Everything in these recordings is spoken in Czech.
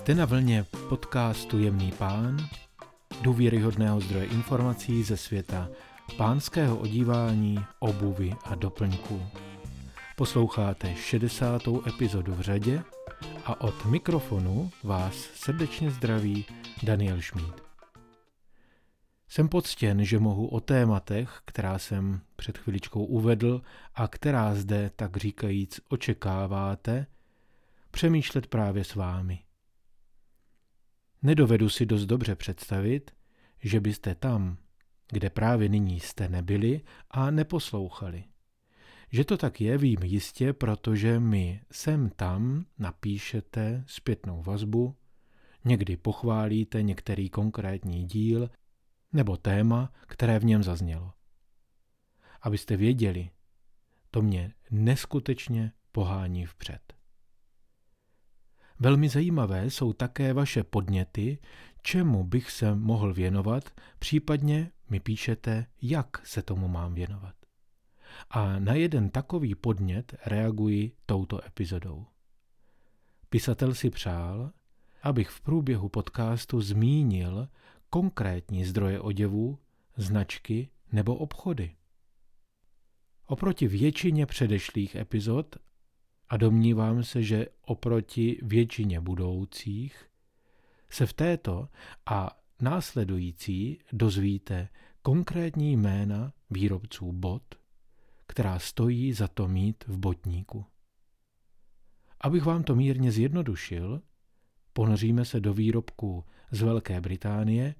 Jste na vlně podcastu Jemný pán, důvěryhodného zdroje informací ze světa pánského odívání, obuvy a doplňků. Posloucháte 60. epizodu v řadě a od mikrofonu vás srdečně zdraví Daniel Schmid. Jsem poctěn, že mohu o tématech, která jsem před chviličkou uvedl a která zde, tak říkajíc, očekáváte, přemýšlet právě s vámi. Nedovedu si dost dobře představit, že byste tam, kde právě nyní jste nebyli a neposlouchali. Že to tak je, vím jistě, protože mi sem tam napíšete zpětnou vazbu, někdy pochválíte některý konkrétní díl nebo téma, které v něm zaznělo. Abyste věděli, to mě neskutečně pohání vpřed. Velmi zajímavé jsou také vaše podněty, čemu bych se mohl věnovat, případně mi píšete, jak se tomu mám věnovat. A na jeden takový podnět reaguji touto epizodou. Pisatel si přál, abych v průběhu podcastu zmínil konkrétní zdroje oděvu, značky nebo obchody. Oproti většině předešlých epizod a domnívám se, že oproti většině budoucích se v této a následující dozvíte konkrétní jména výrobců bot, která stojí za to mít v botníku. Abych vám to mírně zjednodušil, ponoříme se do výrobků z Velké Británie,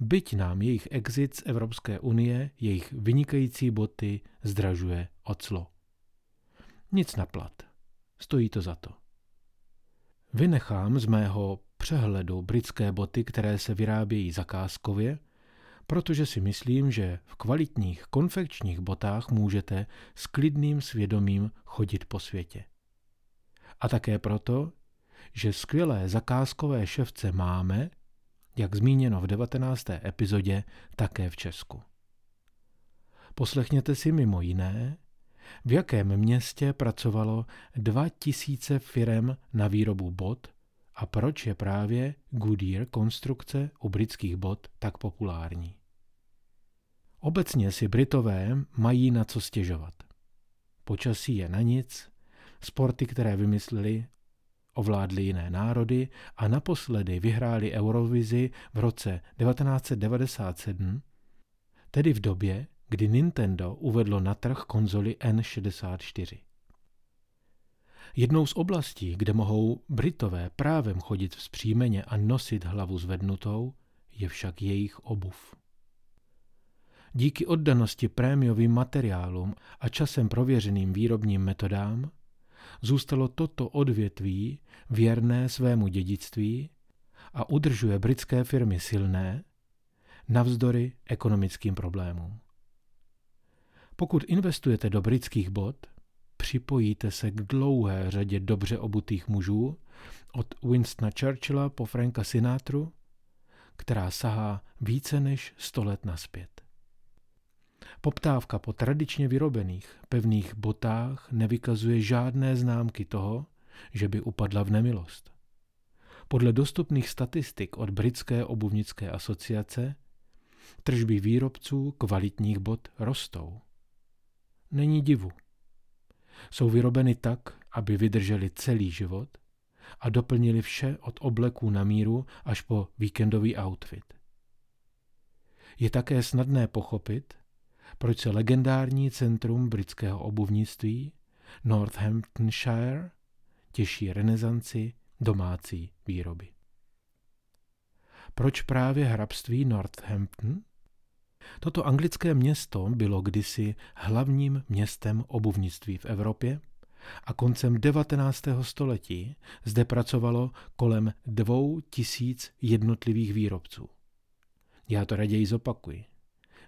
byť nám jejich exit z Evropské unie, jejich vynikající boty zdražuje oclo. Nic na plat. Stojí to za to. Vynechám z mého přehledu britské boty, které se vyrábějí zakázkově, protože si myslím, že v kvalitních konfekčních botách můžete s klidným svědomím chodit po světě. A také proto, že skvělé zakázkové ševce máme, jak zmíněno v 19. epizodě, také v Česku. Poslechněte si mimo jiné, v jakém městě pracovalo 2000 firem na výrobu bot a proč je právě Goodyear konstrukce u britských bot tak populární. Obecně si Britové mají na co stěžovat. Počasí je na nic, sporty, které vymysleli, ovládli jiné národy a naposledy vyhráli Eurovizi v roce 1997, tedy v době, kdy Nintendo uvedlo na trh konzoli N64. Jednou z oblastí, kde mohou Britové právem chodit vzpřímeně a nosit hlavu zvednutou, je však jejich obuv. Díky oddanosti prémiovým materiálům a časem prověřeným výrobním metodám zůstalo toto odvětví věrné svému dědictví a udržuje britské firmy silné navzdory ekonomickým problémům. Pokud investujete do britských bot, připojíte se k dlouhé řadě dobře obutých mužů, od Winstona Churchilla po Franka Sinatru, která sahá více než 100 let naspět. Poptávka po tradičně vyrobených, pevných botách nevykazuje žádné známky toho, že by upadla v nemilost. Podle dostupných statistik od Britské obuvnické asociace tržby výrobců kvalitních bot rostou. Není divu. Jsou vyrobeny tak, aby vydrželi celý život a doplnili vše od obleků na míru až po víkendový outfit. Je také snadné pochopit, proč se legendární centrum britského obuvnictví Northamptonshire těší renesanci domácí výroby. Proč právě hrabství Northampton? Toto anglické město bylo kdysi hlavním městem obuvnictví v Evropě a koncem 19. století zde pracovalo kolem dvou tisíc jednotlivých výrobců. Já to raději zopakuji.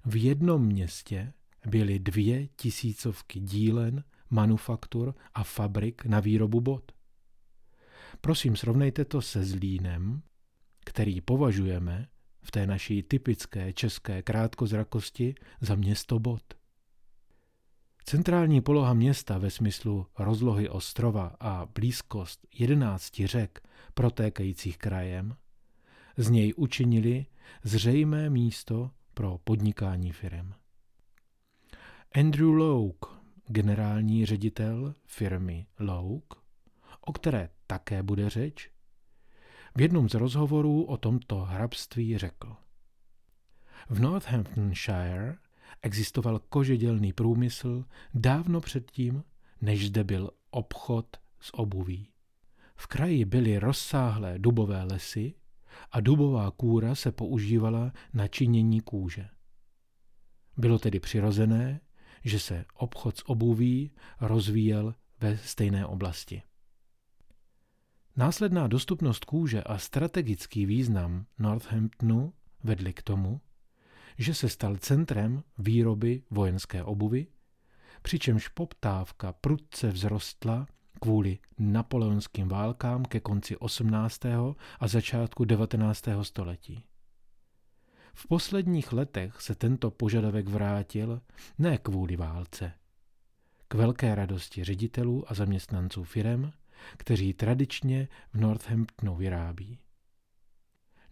V jednom městě byly dvě tisícovky dílen, manufaktur a fabrik na výrobu bot. Prosím, srovnejte to se Zlínem, který považujeme v té naší typické české krátkozrakosti za město bot. Centrální poloha města ve smyslu rozlohy ostrova a blízkost jedenácti řek protékajících krajem z něj učinili zřejmé místo pro podnikání firem. Andrew Loke, generální ředitel firmy Loke, o které také bude řeč, v jednom z rozhovorů o tomto hrabství řekl. V Northamptonshire existoval kožedělný průmysl dávno předtím, než zde byl obchod s obuví. V kraji byly rozsáhlé dubové lesy a dubová kůra se používala na činění kůže. Bylo tedy přirozené, že se obchod s obuví rozvíjel ve stejné oblasti. Následná dostupnost kůže a strategický význam Northamptonu vedly k tomu, že se stal centrem výroby vojenské obuvy, přičemž poptávka prudce vzrostla kvůli napoleonským válkám ke konci 18. a začátku 19. století. V posledních letech se tento požadavek vrátil ne kvůli válce. K velké radosti ředitelů a zaměstnanců firem, kteří tradičně v Northamptonu vyrábí.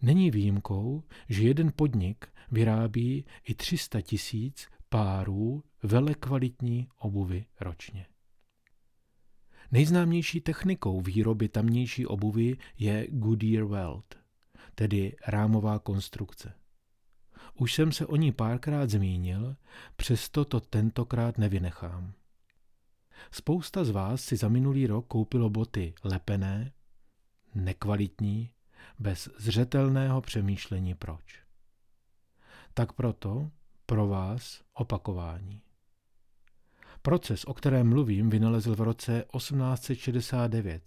Není výjimkou, že jeden podnik vyrábí i 300 tisíc párů velekvalitní obuvy ročně. Nejznámější technikou výroby tamnější obuvy je Goodyear Weld, tedy rámová konstrukce. Už jsem se o ní párkrát zmínil, přesto to tentokrát nevynechám. Spousta z vás si za minulý rok koupilo boty lepené, nekvalitní, bez zřetelného přemýšlení proč. Tak proto pro vás opakování. Proces, o kterém mluvím, vynalezl v roce 1869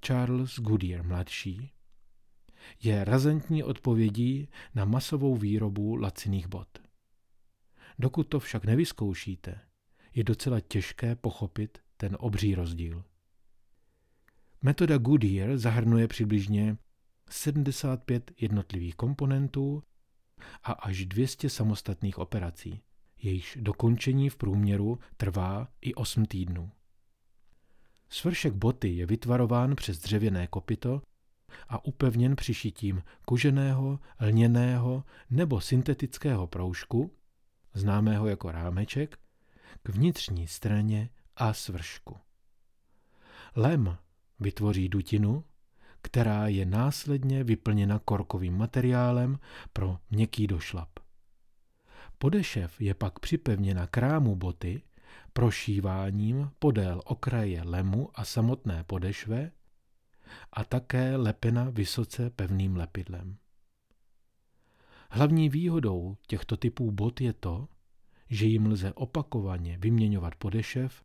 Charles Goodyear mladší. Je razentní odpovědí na masovou výrobu laciných bot. Dokud to však nevyzkoušíte, je docela těžké pochopit ten obří rozdíl. Metoda Goodyear zahrnuje přibližně 75 jednotlivých komponentů a až 200 samostatných operací, jejichž dokončení v průměru trvá i 8 týdnů. Svršek boty je vytvarován přes dřevěné kopito a upevněn přišitím koženého, lněného nebo syntetického proužku, známého jako rámeček, k vnitřní straně a svršku. Lem vytvoří dutinu, která je následně vyplněna korkovým materiálem pro měkký došlap. Podešev je pak připevněna k rámu boty prošíváním podél okraje lemu a samotné podešve a také lepena vysoce pevným lepidlem. Hlavní výhodou těchto typů bot je to, že jim lze opakovaně vyměňovat podešev,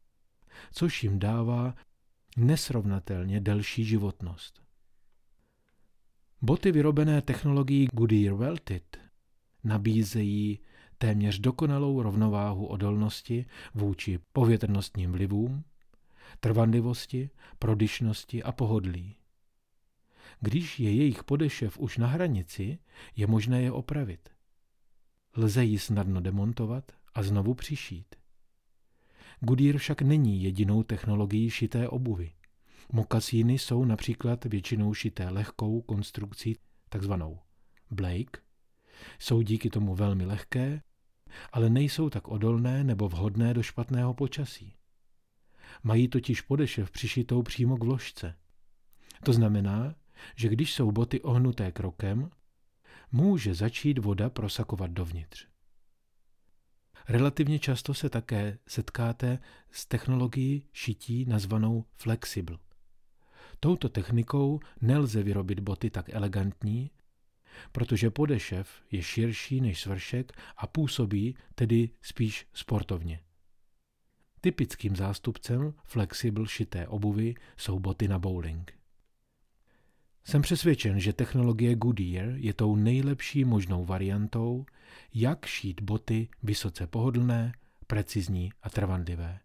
což jim dává nesrovnatelně delší životnost. Boty vyrobené technologií Goodyear Welted nabízejí téměř dokonalou rovnováhu odolnosti vůči povětrnostním vlivům, trvanlivosti, prodyšnosti a pohodlí. Když je jejich podešev už na hranici, je možné je opravit. Lze ji snadno demontovat a znovu přišít. Goodyear však není jedinou technologií šité obuvy. Mokasíny jsou například většinou šité lehkou konstrukcí takzvanou Blake. Jsou díky tomu velmi lehké, ale nejsou tak odolné nebo vhodné do špatného počasí. Mají totiž podešev přišitou přímo k vložce. To znamená, že když jsou boty ohnuté krokem, může začít voda prosakovat dovnitř. Relativně často se také setkáte s technologií šití nazvanou flexible. Touto technikou nelze vyrobit boty tak elegantní, protože podešev je širší než svršek a působí tedy spíš sportovně. Typickým zástupcem flexible šité obuvy jsou boty na bowling. Jsem přesvědčen, že technologie Goodyear je tou nejlepší možnou variantou, jak šít boty vysoce pohodlné, precizní a trvanlivé.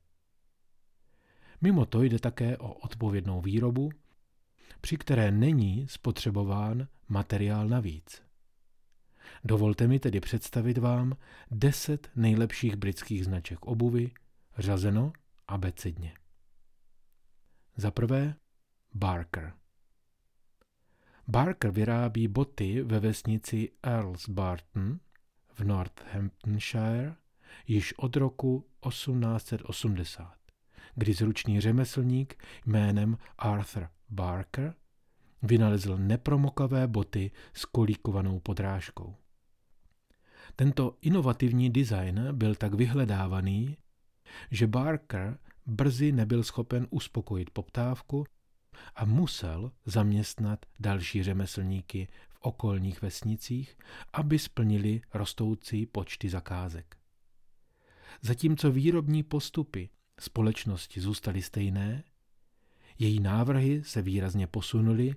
Mimo to jde také o odpovědnou výrobu, při které není spotřebován materiál navíc. Dovolte mi tedy představit vám deset nejlepších britských značek obuvy, řazeno abecedně. Za prvé Barker. Barker vyrábí boty ve vesnici Earls Barton v Northamptonshire již od roku 1880, kdy zručný řemeslník jménem Arthur Barker vynalezl nepromokavé boty s kolíkovanou podrážkou. Tento inovativní design byl tak vyhledávaný, že Barker brzy nebyl schopen uspokojit poptávku a musel zaměstnat další řemeslníky v okolních vesnicích, aby splnili rostoucí počty zakázek. Zatímco výrobní postupy společnosti zůstaly stejné, její návrhy se výrazně posunuly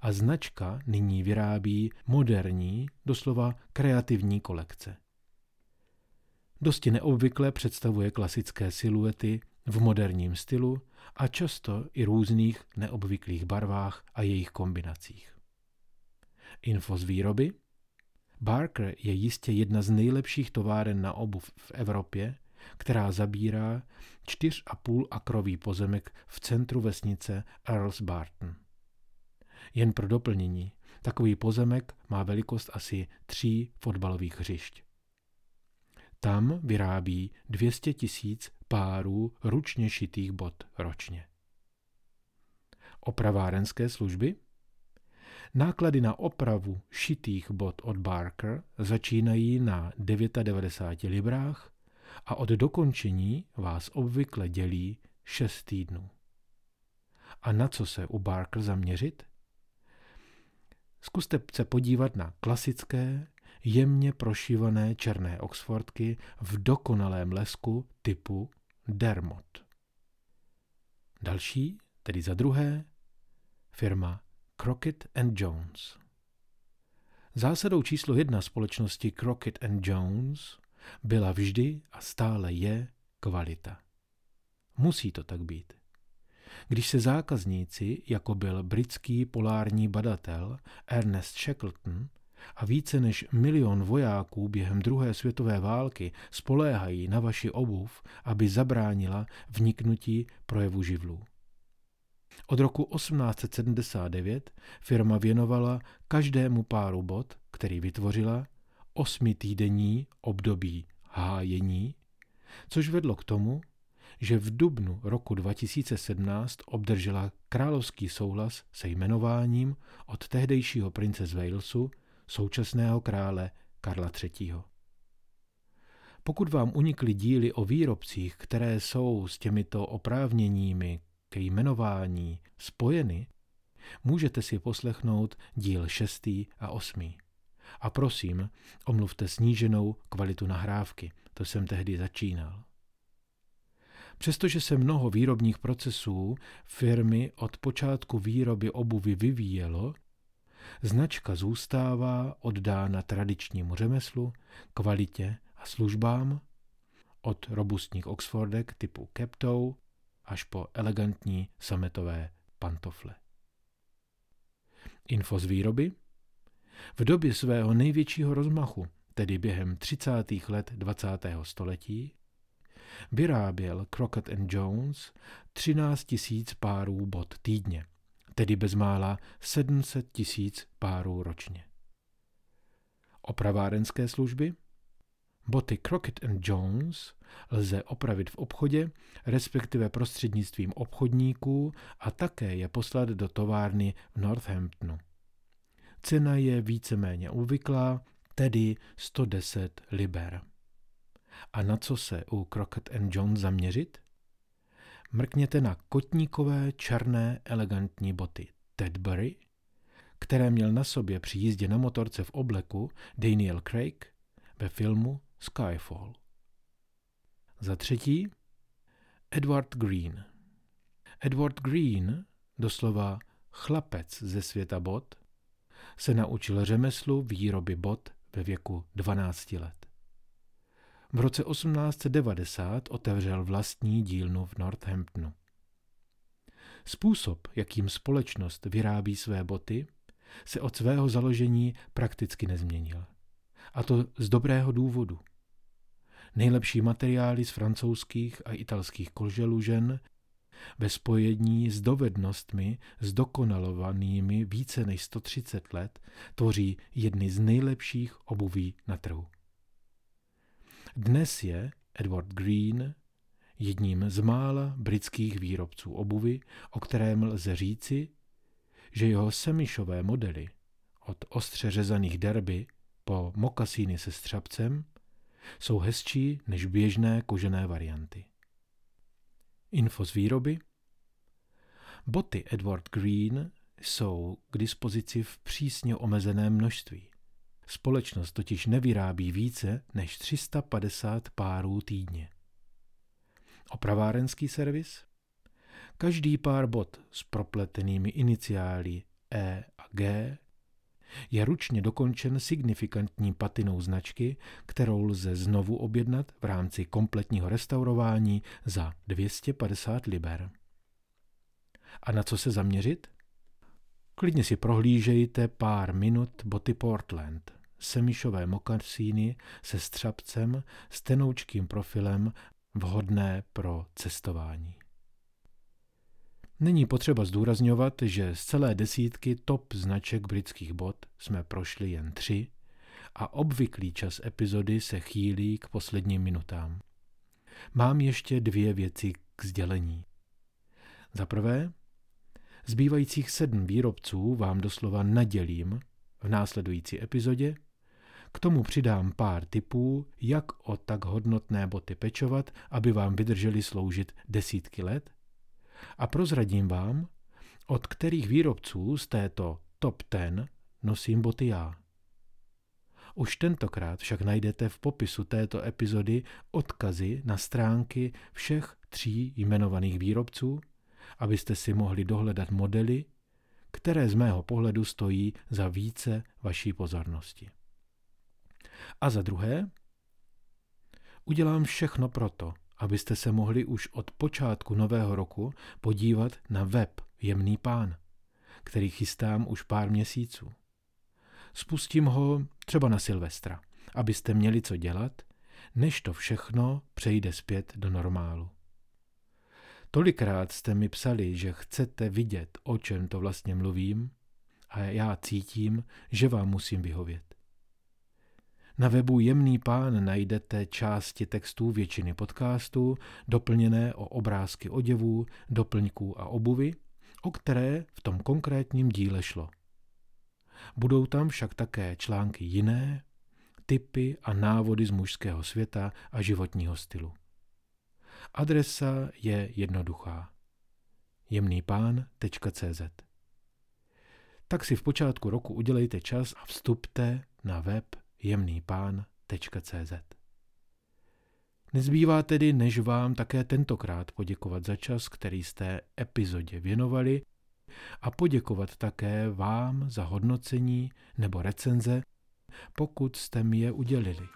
a značka nyní vyrábí moderní, doslova kreativní kolekce. Dosti neobvykle představuje klasické siluety v moderním stylu a často i různých neobvyklých barvách a jejich kombinacích. Info z výroby Barker je jistě jedna z nejlepších továren na obuv v Evropě, která zabírá 4,5 akrový pozemek v centru vesnice Earls Barton. Jen pro doplnění, takový pozemek má velikost asi tří fotbalových hřišť. Tam vyrábí 200 tisíc párů ručně šitých bot ročně. Opravárenské služby? Náklady na opravu šitých bot od Barker začínají na 99 librách a od dokončení vás obvykle dělí 6 týdnů. A na co se u Barker zaměřit? Zkuste se podívat na klasické, jemně prošívané černé oxfordky v dokonalém lesku typu Dermot. Další, tedy za druhé, firma Crockett and Jones. Zásadou číslo jedna společnosti Crockett and Jones byla vždy a stále je kvalita. Musí to tak být. Když se zákazníci, jako byl britský polární badatel Ernest Shackleton a více než milion vojáků během druhé světové války spoléhají na vaši obuv, aby zabránila vniknutí projevu živlů. Od roku 1879 firma věnovala každému páru bot, který vytvořila, osmitýdenní období hájení, což vedlo k tomu, že v dubnu roku 2017 obdržela královský souhlas se jmenováním od tehdejšího prince z Walesu, současného krále Karla III. Pokud vám unikly díly o výrobcích, které jsou s těmito oprávněními ke jmenování spojeny, můžete si poslechnout díl 6. a 8. A prosím, omluvte sníženou kvalitu nahrávky, to jsem tehdy začínal. Přestože se mnoho výrobních procesů firmy od počátku výroby obuvy vyvíjelo, značka zůstává oddána tradičnímu řemeslu, kvalitě a službám, od robustních oxfordek typu Keptou až po elegantní sametové pantofle. Info z výroby? V době svého největšího rozmachu, tedy během 30. let 20. století, vyráběl Crockett Jones 13 tisíc párů bot týdně, tedy bezmála 700 tisíc párů ročně. Opravárenské služby? Boty Crockett and Jones lze opravit v obchodě, respektive prostřednictvím obchodníků a také je poslat do továrny v Northamptonu. Cena je víceméně obvyklá, tedy 110 liber. A na co se u Crockett and John zaměřit? Mrkněte na kotníkové černé elegantní boty Tedbury, které měl na sobě při jízdě na motorce v obleku Daniel Craig ve filmu Skyfall. Za třetí Edward Green. Edward Green, doslova chlapec ze světa bot, se naučil řemeslu výroby bot ve věku 12 let. V roce 1890 otevřel vlastní dílnu v Northamptonu. Způsob, jakým společnost vyrábí své boty, se od svého založení prakticky nezměnil. A to z dobrého důvodu. nejlepší materiály z francouzských a italských koželužen ve spojení s dovednostmi zdokonalovanými více než 130 let tvoří jedny z nejlepších obuví na trhu. Dnes je Edward Green jedním z mála britských výrobců obuvy, o kterém lze říci, že jeho semišové modely od ostře řezaných derby po mokasíny se střapcem jsou hezčí než běžné kožené varianty. Info z výroby Boty Edward Green jsou k dispozici v přísně omezeném množství. Společnost totiž nevyrábí více než 350 párů týdně. Opravárenský servis? Každý pár bot s propletenými iniciály E a G je ručně dokončen signifikantní patinou značky, kterou lze znovu objednat v rámci kompletního restaurování za 250 liber. A na co se zaměřit? Klidně si prohlížejte pár minut boty Portland, semišové mokasíny se střapcem s tenoučkým profilem vhodné pro cestování. Není potřeba zdůrazňovat, že z celé desítky top značek britských bot jsme prošli jen tři a obvyklý čas epizody se chýlí k posledním minutám. Mám ještě dvě věci k sdělení. Za prvé, zbývajících sedm výrobců vám doslova nadělím v následující epizodě k tomu přidám pár tipů, jak o tak hodnotné boty pečovat, aby vám vydrželi sloužit desítky let. A prozradím vám, od kterých výrobců z této top 10 nosím boty já. Už tentokrát však najdete v popisu této epizody odkazy na stránky všech tří jmenovaných výrobců, abyste si mohli dohledat modely, které z mého pohledu stojí za více vaší pozornosti. A za druhé, udělám všechno proto, abyste se mohli už od počátku nového roku podívat na web Jemný pán, který chystám už pár měsíců. Spustím ho třeba na Silvestra, abyste měli co dělat, než to všechno přejde zpět do normálu. Tolikrát jste mi psali, že chcete vidět, o čem to vlastně mluvím, a já cítím, že vám musím vyhovět. Na webu Jemný pán najdete části textů většiny podcastů, doplněné o obrázky oděvů, doplňků a obuvy, o které v tom konkrétním díle šlo. Budou tam však také články jiné, typy a návody z mužského světa a životního stylu. Adresa je jednoduchá. jemnýpán.cz Tak si v počátku roku udělejte čas a vstupte na web jemnýpán.cz. Nezbývá tedy, než vám také tentokrát poděkovat za čas, který jste epizodě věnovali a poděkovat také vám za hodnocení nebo recenze, pokud jste mi je udělili.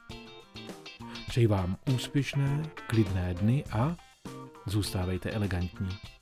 Přeji vám úspěšné, klidné dny a zůstávejte elegantní.